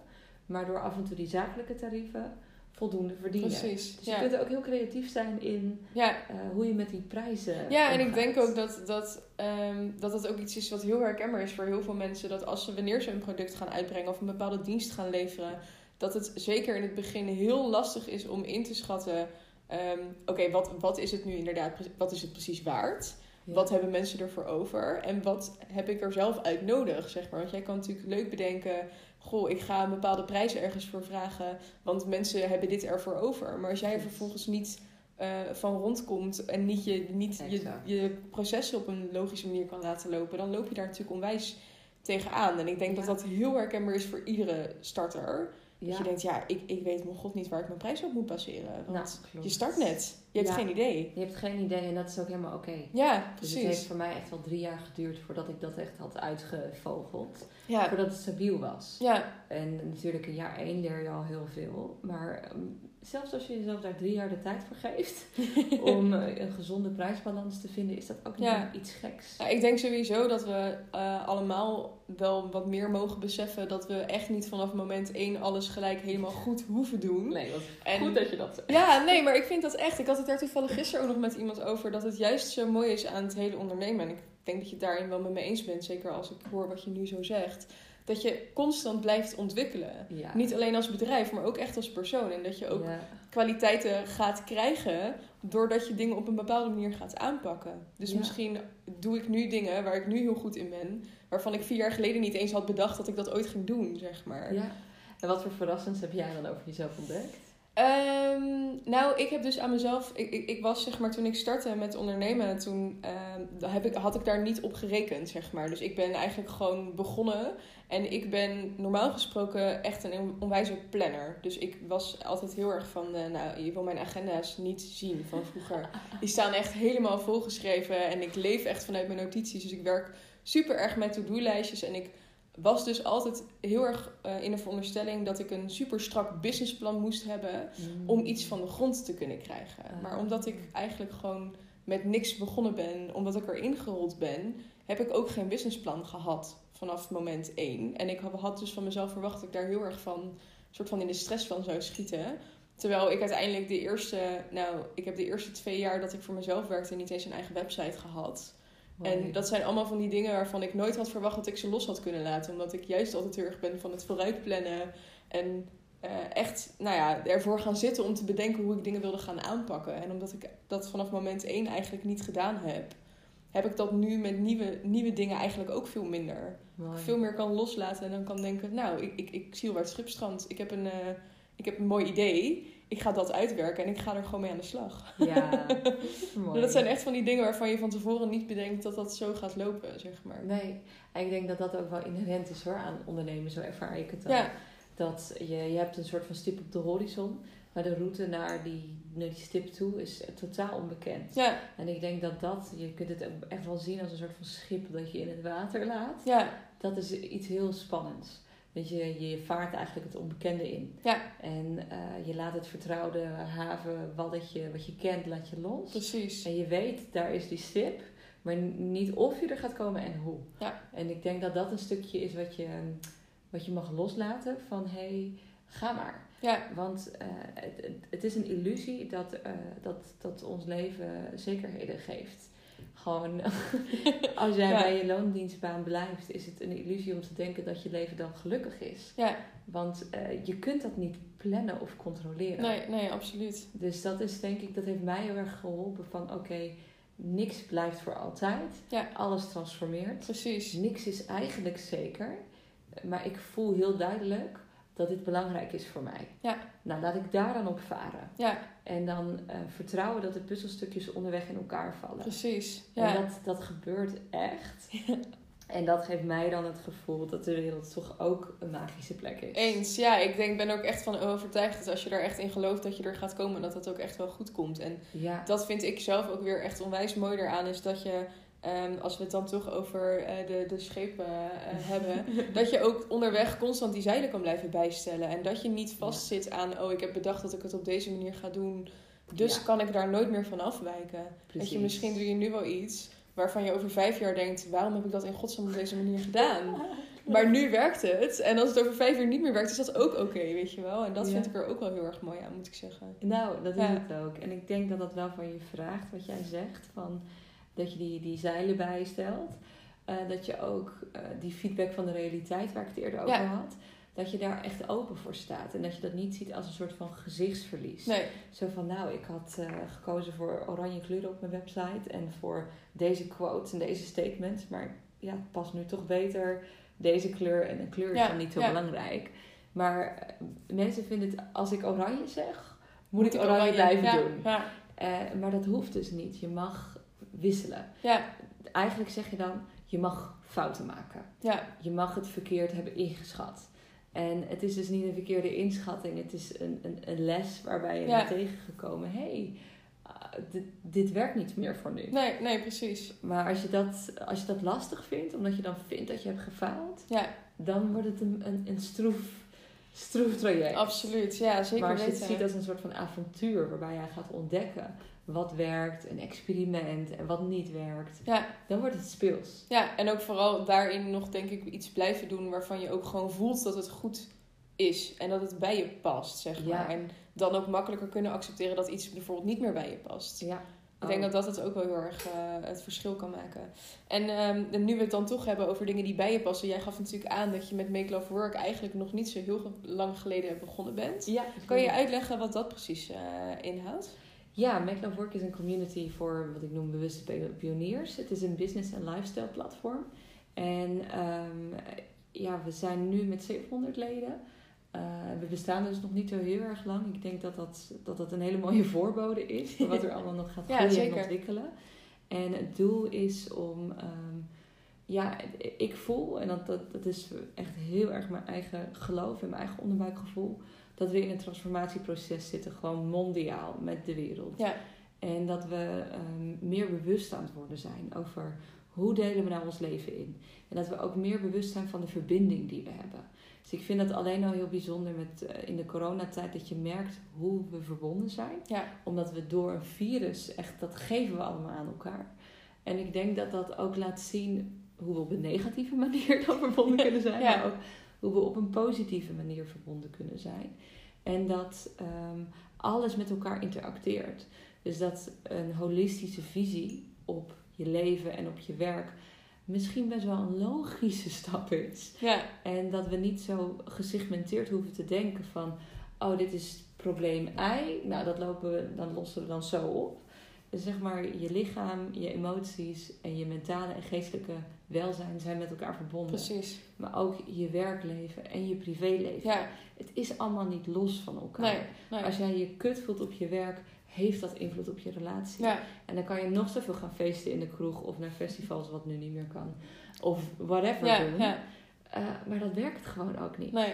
Maar door af en toe die zakelijke tarieven voldoende verdienen. precies. Dus je kunt ook heel creatief zijn in Ja, eh, hoe je met die prijzen Ja, en ik denk ook dat dat, ehm, dat dat ook iets is wat heel herkenbaar is voor heel veel mensen. Dat als ze wanneer ze een product gaan uitbrengen of een bepaalde dienst gaan leveren, dat het zeker in het begin heel lastig is om in te schatten. ehm, Oké, wat, wat is het nu inderdaad, wat is het precies waard? Ja. Wat hebben mensen ervoor over? En wat heb ik er zelf uit nodig, zeg maar? Want jij kan natuurlijk leuk bedenken... Goh, ik ga een bepaalde prijs ergens voor vragen... want mensen hebben dit ervoor over. Maar als jij er vervolgens niet eh, van rondkomt... en niet, je, niet je, je processen op een logische manier kan laten lopen... dan loop je daar natuurlijk onwijs tegenaan. En ik denk dat Ja. dat heel herkenbaar is voor iedere starter. Dat je denkt, ja, ik, ik weet mijn god niet waar ik mijn prijs op moet baseren. Want Nou, je start net. Je hebt Ja. geen idee. Je hebt geen idee en dat is ook helemaal oké. Ja, Dus precies. het heeft voor mij echt wel drie jaar geduurd voordat ik dat echt had uitgevogeld. Ja. Voordat het stabiel was. Ja, En natuurlijk in jaar één leer je al heel veel. Maar ehm, zelfs als je jezelf daar drie jaar de tijd voor geeft om eh, een gezonde prijsbalans te vinden, is dat ook niet Ja. iets geks. Nou, ik denk sowieso dat we eh, allemaal wel wat meer mogen beseffen dat we echt niet vanaf moment één alles gelijk helemaal goed hoeven doen. Nee, En- goed dat je dat zegt. Ja, nee, maar ik vind dat echt. Ik had het daar toevallig gisteren ook nog met iemand over. Dat het juist zo mooi is aan het hele ondernemen. En ik denk dat je het daarin wel met me eens bent. Zeker als ik hoor wat je nu zo zegt. Dat je constant blijft ontwikkelen. Ja. Niet alleen als bedrijf, maar ook echt als persoon. En dat je ook Ja. kwaliteiten gaat krijgen doordat je dingen op een bepaalde manier gaat aanpakken. Dus Ja. misschien doe ik nu dingen waar ik nu heel goed in ben, waarvan ik vier jaar geleden niet eens had bedacht dat ik dat ooit ging doen, zeg maar. ja. En wat voor verrassends heb jij dan over jezelf ontdekt? Ehm, nou, ik heb dus aan mezelf. Ik, ik, ik was zeg maar toen ik startte met ondernemen, toen ehm, heb ik, had ik daar niet op gerekend, zeg maar. Dus ik ben eigenlijk gewoon begonnen. En ik ben normaal gesproken echt een onwijze planner. Dus ik was altijd heel erg van, eh, nou, je wil mijn agenda's niet zien van vroeger. Die staan echt helemaal volgeschreven en ik leef echt vanuit mijn notities. Dus ik werk super erg met to-do-lijstjes en ik was dus altijd heel erg eh, in de veronderstelling dat ik een super strak businessplan moest hebben om iets van de grond te kunnen krijgen. Ah. Maar omdat ik eigenlijk gewoon met niks begonnen ben, omdat ik erin gerold ben, heb ik ook geen businessplan gehad vanaf moment één. En ik had dus van mezelf verwacht dat ik daar heel erg van, soort van in de stress van zou schieten. Terwijl ik uiteindelijk de eerste, nou, ik heb de eerste twee jaar dat ik voor mezelf werkte niet eens een eigen website gehad. En dat zijn allemaal van die dingen waarvan ik nooit had verwacht dat ik ze los had kunnen laten. Omdat ik juist altijd heel erg ben van het vooruitplannen. En eh, echt, nou ja, ervoor gaan zitten om te bedenken hoe ik dingen wilde gaan aanpakken. En omdat ik dat vanaf moment één eigenlijk niet gedaan heb, heb ik dat nu met nieuwe, nieuwe dingen eigenlijk ook veel minder. Mooi. Veel meer kan loslaten en dan kan denken, nou, ik, ik, ik zie al waar het schip strandt. Ik heb, een, eh, ik heb een mooi idee. Ik ga dat uitwerken en ik ga er gewoon mee aan de slag. Ja, mooi. Dat zijn echt van die dingen waarvan je van tevoren niet bedenkt dat dat zo gaat lopen, zeg maar. Nee, en ik denk dat dat ook wel inherent is hoor aan ondernemen. Zo ervaar ik het ook. Ja, Dat je, je hebt een soort van stip op de horizon. Maar de route naar die, naar die stip toe is totaal onbekend. Ja, En ik denk dat dat, je kunt het ook echt wel zien als een soort van schip dat je in het water laat. ja, Dat is iets heel spannends. Dat je, je vaart eigenlijk het onbekende in. ja, En eh, je laat het vertrouwde haven, wat, je, wat je kent, laat je los. precies. En je weet, daar is die stip. Maar niet of je er gaat komen en hoe. Ja. En ik denk dat dat een stukje is wat je, wat je mag loslaten. Van, hé, hey, ga maar. Ja, Want eh, het, het- het is een illusie dat, eh, dat, dat ons leven zekerheden geeft. Gewoon, als jij Ja. bij je loondienstbaan blijft, is het een illusie om te denken dat je leven dan gelukkig is. ja, Want eh, je kunt dat niet plannen of controleren. nee, nee, absoluut. Dus dat is denk ik, dat heeft mij heel erg geholpen van oké, niks blijft voor altijd. Ja. Alles transformeert. Precies. Niks is eigenlijk zeker. Maar ik voel heel duidelijk dat dit belangrijk is voor mij. Ja. Nou, laat ik daar dan op varen. Ja, En dan eh, vertrouwen dat de puzzelstukjes onderweg in elkaar vallen. precies. En Ja, dat, dat gebeurt echt. En dat geeft mij dan het gevoel dat de wereld toch ook een magische plek is. eens. Ja, ik denk, ben ook echt van overtuigd dat als je er echt in gelooft dat je er gaat komen, dat dat ook echt wel goed komt. En Ja, dat vind ik zelf ook weer echt onwijs mooi eraan. Is dat je, ehm, als we het dan toch over eh, de, de schepen eh, hebben, dat je ook onderweg constant die zeilen kan blijven bijstellen. En dat je niet vastzit aan, oh, ik heb bedacht dat ik het op deze manier ga doen. Dus Ja. kan ik daar nooit meer van afwijken. Dat je misschien doe je nu wel iets waarvan je over vijf jaar denkt, waarom heb ik dat in godsnaam op deze manier gedaan? Maar nu werkt het. En als het over vijf jaar niet meer werkt, is dat ook oké, weet je wel. En dat Ja. vind ik er ook wel heel erg mooi aan, moet ik zeggen. Nou, dat is Ja. het ook. En ik denk dat dat wel van je vraagt, wat jij zegt, van dat je die, die zeilen bijstelt. Eh, dat je ook eh, die feedback van de realiteit, waar ik het eerder over Ja. had, dat je daar echt open voor staat. En dat je dat niet ziet als een soort van gezichtsverlies. Nee, Zo van, nou, ik had eh, gekozen voor oranje kleuren op mijn website en voor deze quotes en deze statements. Maar ja, het past nu toch beter deze kleur en een kleur is Ja, dan niet zo ja. belangrijk. Maar mensen vinden het, als ik oranje zeg, moet ik ik oranje, blijven doen. Ja, Eh, maar dat hoeft dus niet. Je mag wisselen. ja, Eigenlijk zeg je dan, je mag fouten maken. ja, Je mag het verkeerd hebben ingeschat. En het is dus niet een verkeerde inschatting. Het is een, een, een les waarbij je Ja. bent tegengekomen. Hé, hey, ah, dit, dit werkt niet meer voor nu. nee, nee, precies. Maar als je, dat, als je dat lastig vindt, omdat je dan vindt dat je hebt gefaald, Ja, dan wordt het een, een, een stroef, stroef traject. absoluut. Ja, zeker maar als je weten. het ziet als een soort van avontuur waarbij jij gaat ontdekken wat werkt, een experiment en wat niet werkt, Ja, dan wordt het speels. ja, en ook vooral daarin nog denk ik iets blijven doen waarvan je ook gewoon voelt dat het goed is. En dat het bij je past, zeg Ja. maar. En dan ook makkelijker kunnen accepteren dat iets bijvoorbeeld niet meer bij je past. Ja. Ik denk dat dat het ook wel heel erg eh, het verschil kan maken. En ehm, en nu we het dan toch hebben over dingen die bij je passen. Jij gaf natuurlijk aan dat je met Make Love Work eigenlijk nog niet zo heel lang geleden begonnen bent. Ja, Kan je uitleggen wat dat precies eh, inhoudt? Ja, Love Work is een community voor wat ik noem bewuste pioniers. Het is een business en lifestyle platform. En ehm, ja, we zijn nu met 700 leden. Eh, we bestaan dus nog niet zo heel erg lang. Ik denk dat dat, dat, dat een hele mooie voorbode is voor wat er allemaal nog gaat groeien en ontwikkelen. En het doel is om, ehm, ja, ik voel, en dat, dat, dat is echt heel erg mijn eigen geloof en mijn eigen onderbuikgevoel, dat we in een transformatieproces zitten, gewoon mondiaal met de wereld. Ja, En dat we ehm, meer bewust aan het worden zijn over hoe delen we nou ons leven in. En dat we ook meer bewust zijn van de verbinding die we hebben. Dus ik vind dat alleen al heel bijzonder met, eh, in de coronatijd dat je merkt hoe we verbonden zijn. ja, Omdat we door een virus, echt dat geven we allemaal aan elkaar. En ik denk dat dat ook laat zien hoe we op een negatieve manier dan verbonden kunnen zijn. Ja. Maar ook hoe we op een positieve manier verbonden kunnen zijn. En dat ehm, alles met elkaar interacteert. Dus dat een holistische visie op je leven en op je werk misschien best wel een logische stap is. ja, En dat we niet zo gesegmenteerd hoeven te denken van... oh, dit is probleem I. Nou, dat lopen we, dan lossen we dan zo op. Dus zeg maar, je lichaam, je emoties en je mentale en geestelijke welzijn zijn met elkaar verbonden. precies. Maar ook je werkleven en je privéleven. Ja, Het is allemaal niet los van elkaar. nee, nee. Als jij je kut voelt op je werk, heeft dat invloed op je relatie. Ja, En dan kan je nog zoveel gaan feesten in de kroeg of naar festivals, wat nu niet meer kan. Of whatever ja, doen. Eh, maar dat werkt gewoon ook niet. nee.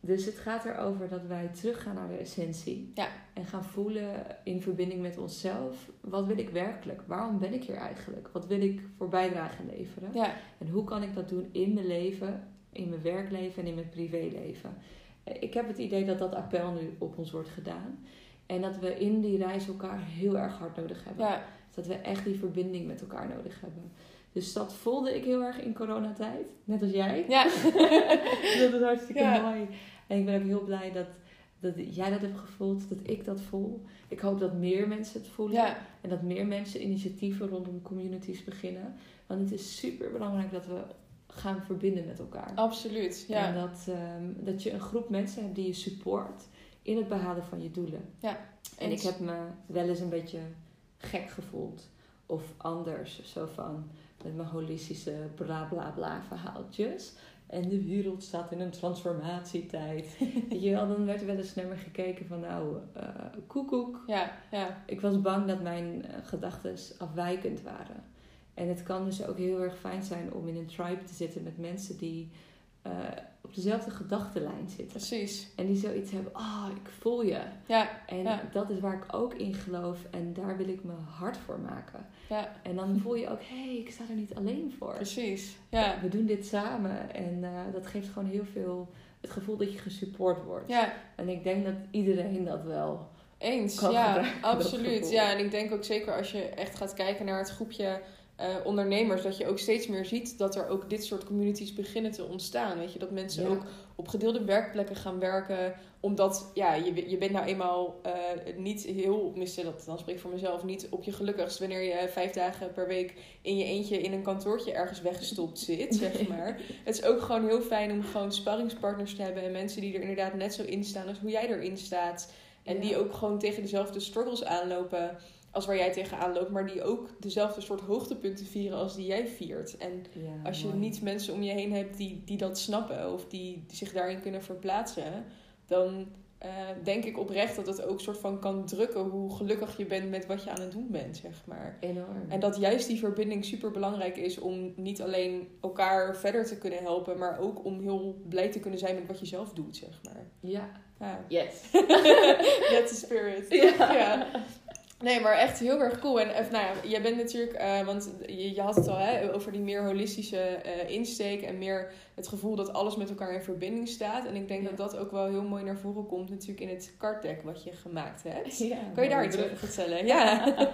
Dus het gaat erover dat wij teruggaan naar de essentie. Ja. En gaan voelen in verbinding met onszelf. Wat wil ik werkelijk? Waarom ben ik hier eigenlijk? Wat wil ik voor bijdrage leveren? Ja. En hoe kan ik dat doen in mijn leven, in mijn werkleven en in mijn privéleven? Eh, Ik heb het idee dat dat appel nu op ons wordt gedaan. En dat we in die reis elkaar heel erg hard nodig hebben. Ja. Dat we echt die verbinding met elkaar nodig hebben. Dus dat voelde ik heel erg in coronatijd. Net als jij. Ja. dat is hartstikke Ja. mooi. En ik ben ook heel blij dat, dat jij dat hebt gevoeld, dat ik dat voel. Ik hoop dat meer mensen het voelen. Ja. En dat meer mensen initiatieven rondom communities beginnen. Want het is super belangrijk dat we gaan verbinden met elkaar. Absoluut. En Ja. dat, ehm, dat je een groep mensen hebt die je support in het behalen van je doelen. Ja. En ik heb me wel eens een beetje gek gevoeld. Of anders. Zo van met mijn holistische bla bla bla verhaaltjes. En de wereld staat in een transformatietijd. Weet je wel, dan werd er wel eens naar me gekeken van nou, eh koekoek. Ja. Ja. Ik was bang dat mijn gedachten afwijkend waren. En het kan dus ook heel erg fijn zijn om in een tribe te zitten met mensen die eh, op dezelfde gedachtenlijn zitten. Precies. En die zoiets hebben, ah, ik voel je. Ja. En Ja. dat is waar ik ook in geloof en daar wil ik me hard voor maken. Ja. En dan voel je ook, hé, hey, ik sta er niet alleen voor. Precies. Ja. We doen dit samen en eh, dat geeft gewoon heel veel het gevoel dat je gesupport wordt. Ja. En ik denk dat iedereen dat wel Eens, kan ja, absoluut. Ja, en ik denk ook zeker als je echt gaat kijken naar het groepje eh, ondernemers, dat je ook steeds meer ziet dat er ook dit soort communities beginnen te ontstaan. Weet je, dat mensen Ja. ook op gedeelde werkplekken gaan werken, omdat ja, je, je bent nou eenmaal eh, niet heel, tenminste dat dan spreek ik voor mezelf, niet op je gelukkigst wanneer je vijf dagen per week in je eentje in een kantoortje ergens weggestopt zit, zeg maar. Het is ook gewoon heel fijn om gewoon sparringspartners te hebben en mensen die er inderdaad net zo in staan als hoe jij erin staat. En Ja. die ook gewoon tegen dezelfde struggles aanlopen als waar jij tegenaan loopt, maar die ook dezelfde soort hoogtepunten vieren als die jij viert. En Ja, als je mooi. niet mensen om je heen hebt die, die dat snappen of die zich daarin kunnen verplaatsen, dan eh, denk ik oprecht dat het ook soort van kan drukken hoe gelukkig je bent met wat je aan het doen bent, zeg maar. Enorm. En dat juist die verbinding super belangrijk is om niet alleen elkaar verder te kunnen helpen, maar ook om heel blij te kunnen zijn met wat je zelf doet, zeg maar. Ja. Ja. Yes. That's the spirit. Ja. Nee, maar echt heel erg cool. En eh, nou ja, jij bent natuurlijk, eh, want je, je had het al hè, over die meer holistische eh, insteek en meer het gevoel dat alles met elkaar in verbinding staat. En ik denk Ja. dat dat ook wel heel mooi naar voren komt natuurlijk in het kartdeck wat je gemaakt hebt. Ja, Kan je daar iets over vertellen? Ja.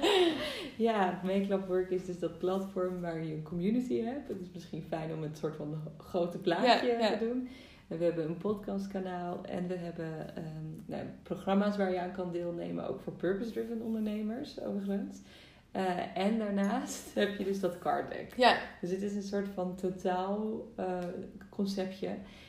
Ja, Make Work is dus dat platform waar je een community hebt. Het is misschien fijn om het soort van grote plaatje te doen. En we hebben een podcastkanaal en we hebben ehm, nou, programma's waar je aan kan deelnemen, ook voor purpose-driven ondernemers overigens. Eh, en daarnaast heb je dus dat card deck. Ja, Dus het is een soort van totaal eh, conceptje.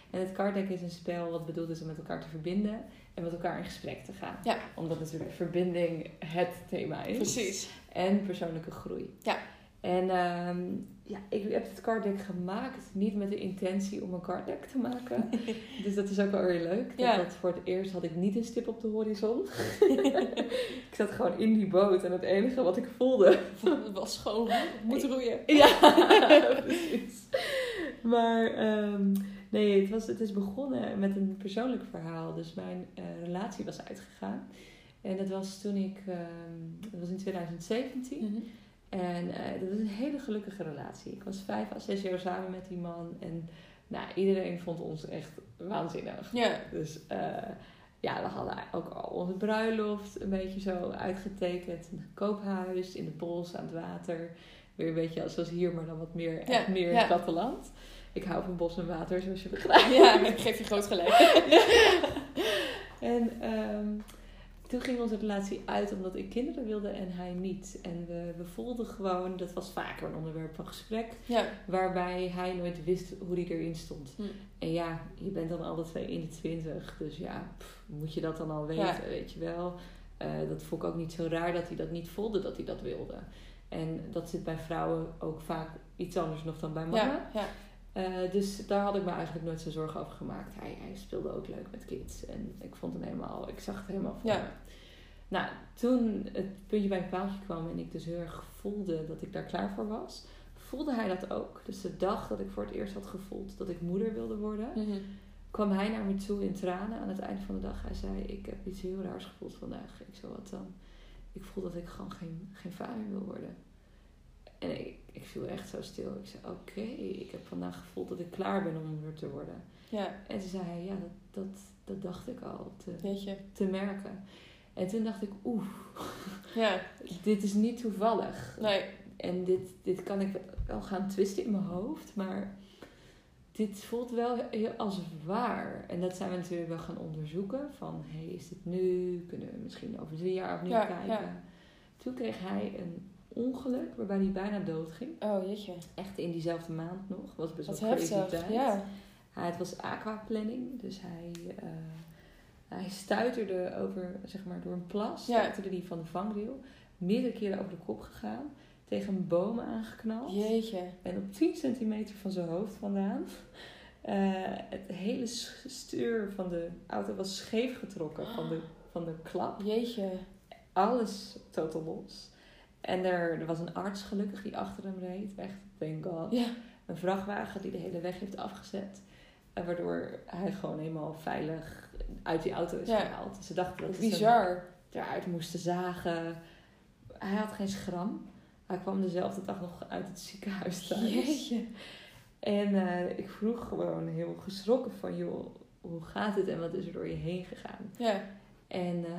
En het card deck is een spel wat bedoeld is om met elkaar te verbinden en met elkaar in gesprek te gaan. Ja. Omdat natuurlijk verbinding het thema is. precies. En persoonlijke groei. Ja. En ehm, ja, ik heb het card deck gemaakt niet met de intentie om een card deck te maken. dus dat is ook wel weer leuk. Dat, Ja. dat voor het eerst had ik niet een stip op de horizon. ik zat gewoon in die boot en het enige wat ik voelde was gewoon moeten roeien. ja, precies. Maar ehm, nee, het, was, het is begonnen met een persoonlijk verhaal. Dus mijn eh, relatie was uitgegaan. En dat was toen ik, ehm, dat was in 2017. Mhm. En eh, dat was een hele gelukkige relatie. Ik was vijf à zes jaar samen met die man. En nou, iedereen vond ons echt waanzinnig. Ja, Dus eh, ja, we hadden ook al onze bruiloft een beetje zo uitgetekend. Een koophuis in de bos aan het water. Weer een beetje zoals hier, maar dan wat meer, echt meer ja. het platteland. Ik hou van bos en water, zoals je begrijpt. ja, ik geef je groot gelijk. En ehm, toen ging onze relatie uit omdat ik kinderen wilde en hij niet. En we, we voelden gewoon, dat was vaker een onderwerp van gesprek, Ja, waarbij hij nooit wist hoe hij erin stond. Hm. En ja, je bent dan alle twee in de twintig, dus ja, pff, moet je dat dan al weten, Ja. weet je wel. Eh, dat vond ik ook niet zo raar dat hij dat niet voelde dat hij dat wilde. En dat zit bij vrouwen ook vaak iets anders nog dan bij mannen. ja, Eh, dus daar had ik me eigenlijk nooit zo zorgen over gemaakt. Hij, hij speelde ook leuk met kids. En ik vond hem helemaal, ik zag het helemaal voor Ja. me. Nou, toen het puntje bij een paaltje kwam en ik dus heel erg voelde dat ik daar klaar voor was, voelde hij dat ook. Dus de dag dat ik voor het eerst had gevoeld dat ik moeder wilde worden, Mhm. kwam hij naar me toe in tranen aan het einde van de dag. Hij zei, ik heb iets heel raars gevoeld vandaag. Ik zo, wat dan? Ik voel dat ik gewoon geen, geen vader wil worden. En ik, ik viel echt zo stil. Ik zei, oké, ik heb vandaag gevoeld dat ik klaar ben om moeder te worden. Ja. En toen zei ja, dat, dat, dat dacht ik al te, te merken. En toen dacht ik, oeh, Ja. dit is niet toevallig. Nee. En dit, dit kan ik wel gaan twisten in mijn hoofd, maar dit voelt wel als waar. En dat zijn we natuurlijk wel gaan onderzoeken. Van, hey, is dit nu? Kunnen we misschien over drie jaar opnieuw Ja, kijken? ja. Toen kreeg hij een ongeluk waarbij hij bijna dood ging. Oh, jeetje. Echt in diezelfde maand nog. Was best wel crazy heftig. tijd. Ja. Hij, het was aquaplanning, dus hij, eh hij stuiterde over, zeg maar, door een plas. Ja. Stuiterde die van de vangrail. Meerdere keren over de kop gegaan. Tegen een boom aangeknald. Jeetje. En op 10 centimeter van zijn hoofd vandaan. Eh, het hele stuur van de auto was scheef getrokken van de, van de klap. Jeetje. Alles totaal los. En er, er was een arts gelukkig die achter hem reed. Echt, thank god. Ja. Een vrachtwagen die de hele weg heeft afgezet. En waardoor hij gewoon helemaal veilig uit die auto is Ja. gehaald. Ze dachten dat ze Bizar. eruit moesten zagen. Hij had geen schram. Hij kwam dezelfde dag nog uit het ziekenhuis thuis. Jeetje. En eh, ik vroeg gewoon heel geschrokken van, joh, hoe gaat het en wat is er door je heen gegaan? Ja. En eh,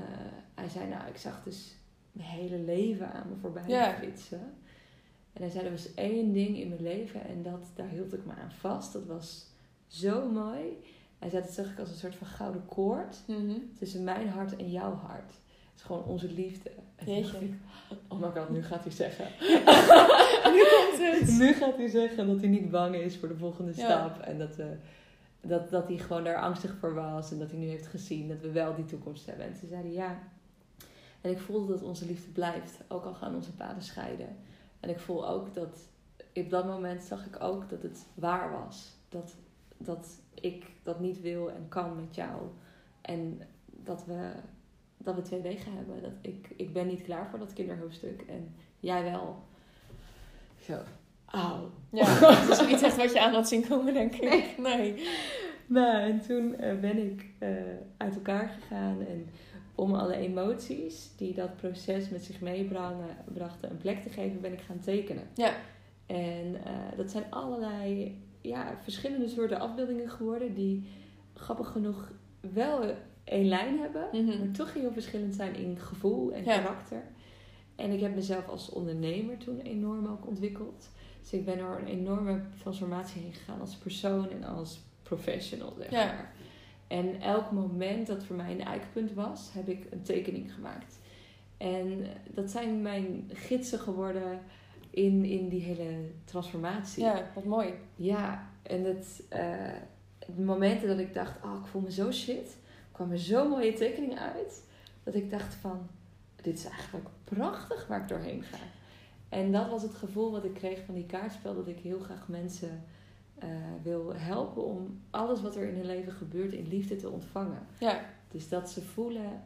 hij zei, nou, ik zag dus mijn hele leven aan me voorbij Ja. flitsen. En hij zei, er was één ding in mijn leven en dat, daar hield ik me aan vast. Dat was zo mooi. Hij zei, dat zag ik als een soort van gouden koord Mhm. tussen mijn hart en jouw hart. Het is gewoon onze liefde. En toen Jeetje. ik, oh my god, nu gaat hij zeggen. nu komt het. Nu gaat hij zeggen dat hij niet bang is voor de volgende Ja. stap. En dat, eh, dat, dat hij gewoon daar angstig voor was. En dat hij nu heeft gezien dat we wel die toekomst hebben. En toen zei hij ja. En ik voelde dat onze liefde blijft. Ook al gaan onze paden scheiden. En ik voel ook dat... Op dat moment zag ik ook dat het waar was. Dat, dat ik dat niet wil en kan met jou. En dat we, dat we twee wegen hebben. Dat ik, ik ben niet klaar voor dat kinderhoofdstuk. En jij wel. Zo. Auw. Ja, dat is niet echt wat je aan had zien komen, denk ik. Nee. nee. Nou, en toen eh, ben ik eh, uit elkaar gegaan en om alle emoties die dat proces met zich meebrachten een plek te geven, ben ik gaan tekenen. Ja. En eh, dat zijn allerlei ja, verschillende soorten afbeeldingen geworden die grappig genoeg wel één lijn hebben, Mhm. maar toch heel verschillend zijn in gevoel en Ja. karakter. En ik heb mezelf als ondernemer toen enorm ook ontwikkeld. Dus ik ben door een enorme transformatie heen gegaan als persoon en als professional, zeg Ja. En elk moment dat voor mij een eikpunt was, heb ik een tekening gemaakt. En dat zijn mijn gidsen geworden in, in die hele transformatie. Ja, wat mooi. Ja, en het, eh, de momenten dat ik dacht, oh, ik voel me zo shit, kwamen zo mooie tekeningen uit, dat ik dacht van, dit is eigenlijk prachtig waar ik doorheen ga. En dat was het gevoel wat ik kreeg van die kaartspel, dat ik heel graag mensen eh, wil helpen om alles wat er in hun leven gebeurt in liefde te ontvangen. Ja. Dus dat ze voelen,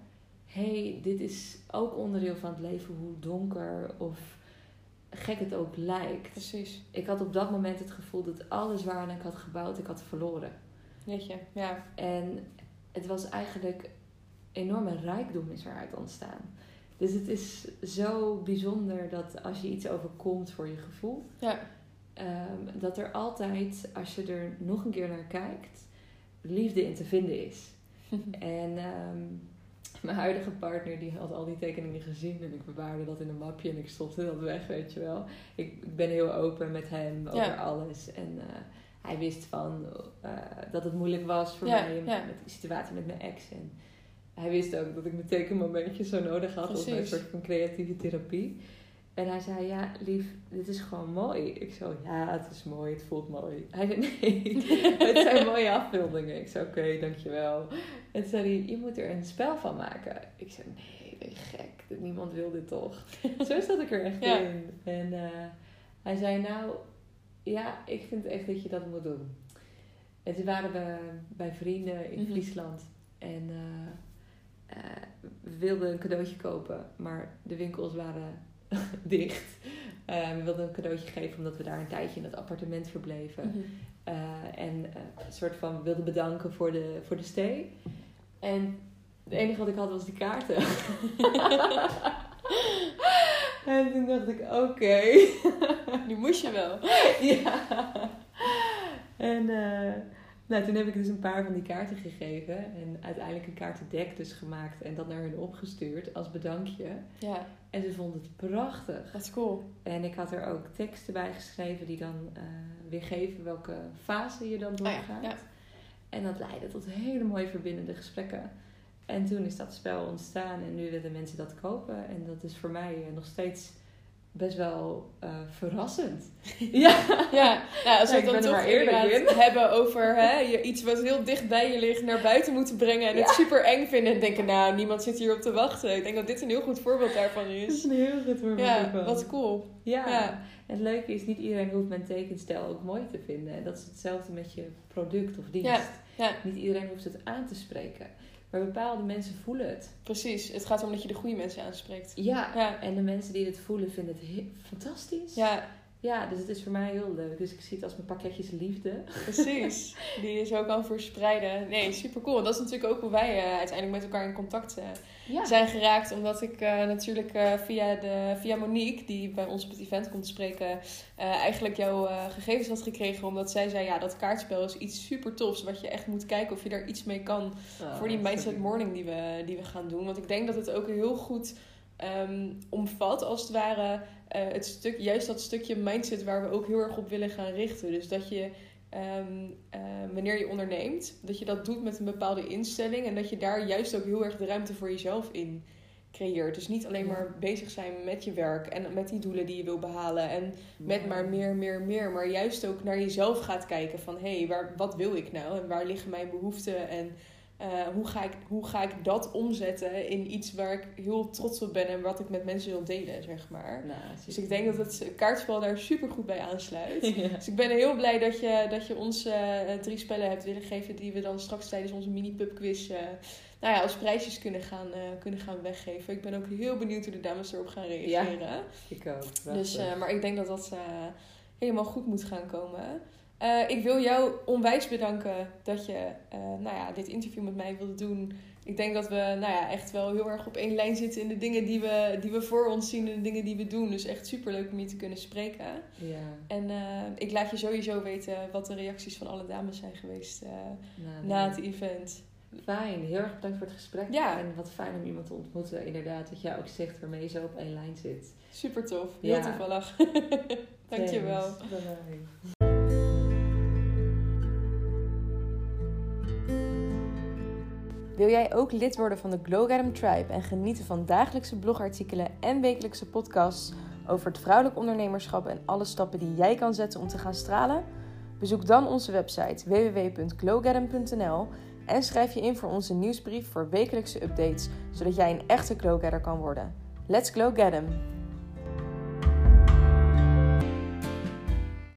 hey, dit is ook onderdeel van het leven, hoe donker of gek het ook lijkt. Precies. Ik had op dat moment het gevoel dat alles waar ik had gebouwd, ik had verloren. Weet je, ja. En het was eigenlijk enorme rijkdom is eruit ontstaan. Dus het is zo bijzonder dat als je iets overkomt voor je gevoel, Ja. Ehm, dat er altijd, als je er nog een keer naar kijkt, liefde in te vinden is. En ehm, mijn huidige partner die had al die tekeningen gezien en ik bewaarde dat in een mapje en ik stopte dat weg, weet je wel. Ik, ik ben heel open met hem over Ja. alles en eh, hij wist van eh, dat het moeilijk was voor Ja, mij met, ja. met de situatie met mijn ex. En hij wist ook dat ik mijn tekenmomentjes zo nodig had als een Precies. soort van creatieve therapie. En hij zei, ja lief, dit is gewoon mooi. Ik zo, ja het is mooi, het voelt mooi. Hij zei, nee, het zijn mooie afbeeldingen. Ik zei, oké, dankjewel. En toen zei hij, je moet er een spel van maken. Ik zei, nee, ben je gek? Niemand wil dit toch? Zo zat ik er echt Ja. in. En eh, hij zei, nou, ja, ik vind echt dat je dat moet doen. En toen waren we bij vrienden in Mhm. Friesland. En eh, we wilden een cadeautje kopen, maar de winkels waren dicht. Eh, we wilden een cadeautje geven omdat we daar een tijdje in dat appartement verbleven. Mhm. Eh, en eh, een soort van wilden bedanken voor de, voor de stay. En het enige wat ik had was die kaarten. en toen dacht ik, oké. Die moest je wel. ja. En eh, nou, toen heb ik dus een paar van die kaarten gegeven. En uiteindelijk een kaartendek dus gemaakt. En dat naar hun opgestuurd als bedankje. Ja, En ze vonden het prachtig. dat is cool. En ik had er ook teksten bij geschreven die dan eh weergeven welke fase je dan Ah doorgaat. ja, ja. En dat leidde tot hele mooie verbindende gesprekken. En toen is dat spel ontstaan en nu willen mensen dat kopen. En dat is voor mij eh, nog steeds best wel eh, verrassend. ja. Ja, nou, als we Ja, het dan toch eerlijk hebben over hè, je iets wat heel dicht bij je ligt naar buiten moeten brengen en het super eng vinden en denken, nou, niemand zit hier op te wachten. Ik denk dat dit een heel goed voorbeeld daarvan Dat is. is een heel goed voorbeeld Ja, wat cool. Ja. Ja. En het leuke is, niet iedereen hoeft mijn tekenstijl ook mooi te vinden. En dat is hetzelfde met je product of dienst. Niet iedereen hoeft het aan te spreken. Maar bepaalde mensen voelen het. Precies, het gaat om dat je de goede mensen aanspreekt. Ja. Ja. En de mensen die het voelen vinden het he- fantastisch. Ja, Ja, dus het is voor mij heel leuk. Dus ik zie het als mijn pakketjes liefde. precies. Die je zo kan verspreiden. Nee, super cool. Dat is natuurlijk ook hoe wij eh, uiteindelijk met elkaar in contact eh, Ja. zijn geraakt. Omdat ik eh, natuurlijk via, de, via Monique, die bij ons op het event komt spreken, eigenlijk jouw gegevens had gekregen. Omdat zij zei, ja, dat kaartspel is iets super tofs. Wat je echt moet kijken of je daar iets mee kan Oh, voor die Mindset. Morning die we, die we gaan doen. Want ik denk dat het ook heel goed ehm, omvat, als het ware, eh, het stuk, juist dat stukje mindset waar we ook heel erg op willen gaan richten. Dus dat je, ehm, eh, wanneer je onderneemt, dat je dat doet met een bepaalde instelling en dat je daar juist ook heel erg de ruimte voor jezelf in creëert. Dus niet alleen maar bezig zijn met je werk en met die doelen die je wil behalen en met maar meer, meer, meer. Maar juist ook naar jezelf gaat kijken van... hé, hey, waar wat wil ik nou? En waar liggen mijn behoeften? En eh, hoe, ga ik, hoe ga ik dat omzetten in iets waar ik heel trots op ben... en wat ik met mensen wil delen, zeg maar. Nou, Dus ik denk dat het kaartspel daar super goed bij aansluit. Ja. Dus ik ben heel blij dat je, dat je ons eh, drie spellen hebt willen geven... die we dan straks tijdens onze mini-pub quiz... eh, nou ja, als prijsjes kunnen gaan, eh, kunnen gaan weggeven. Ik ben ook heel benieuwd hoe de dames erop gaan reageren. Ik ook. Dus, prachtig. eh, maar ik denk dat dat eh, helemaal goed moet gaan komen. Eh, ik wil jou onwijs bedanken dat je eh, nou ja, dit interview met mij wilde doen. Ik denk dat we nou ja, echt wel heel erg op één lijn zitten in de dingen die we, die we voor ons zien en de dingen die we doen. Dus echt super leuk om je te kunnen spreken. ja. En eh, ik laat je sowieso weten wat de reacties van alle dames zijn geweest Nou, na het event. Fijn, heel erg bedankt voor het gesprek. Ja. En wat fijn om iemand te ontmoeten, inderdaad, dat jij ook zegt waarmee je zo op één lijn zit. Super tof, heel Ja. toevallig. Dankjewel. Thanks. Bye-bye. Wil jij ook lid worden van de Glow Tribe en genieten van dagelijkse blogartikelen en wekelijkse podcasts over het vrouwelijk ondernemerschap en alle stappen die jij kan zetten om te gaan stralen? Bezoek dan onze website www.glowgadem.nl en schrijf je in voor onze nieuwsbrief voor wekelijkse updates, zodat jij een echte Glowgadder kan worden. Let's Glow Get!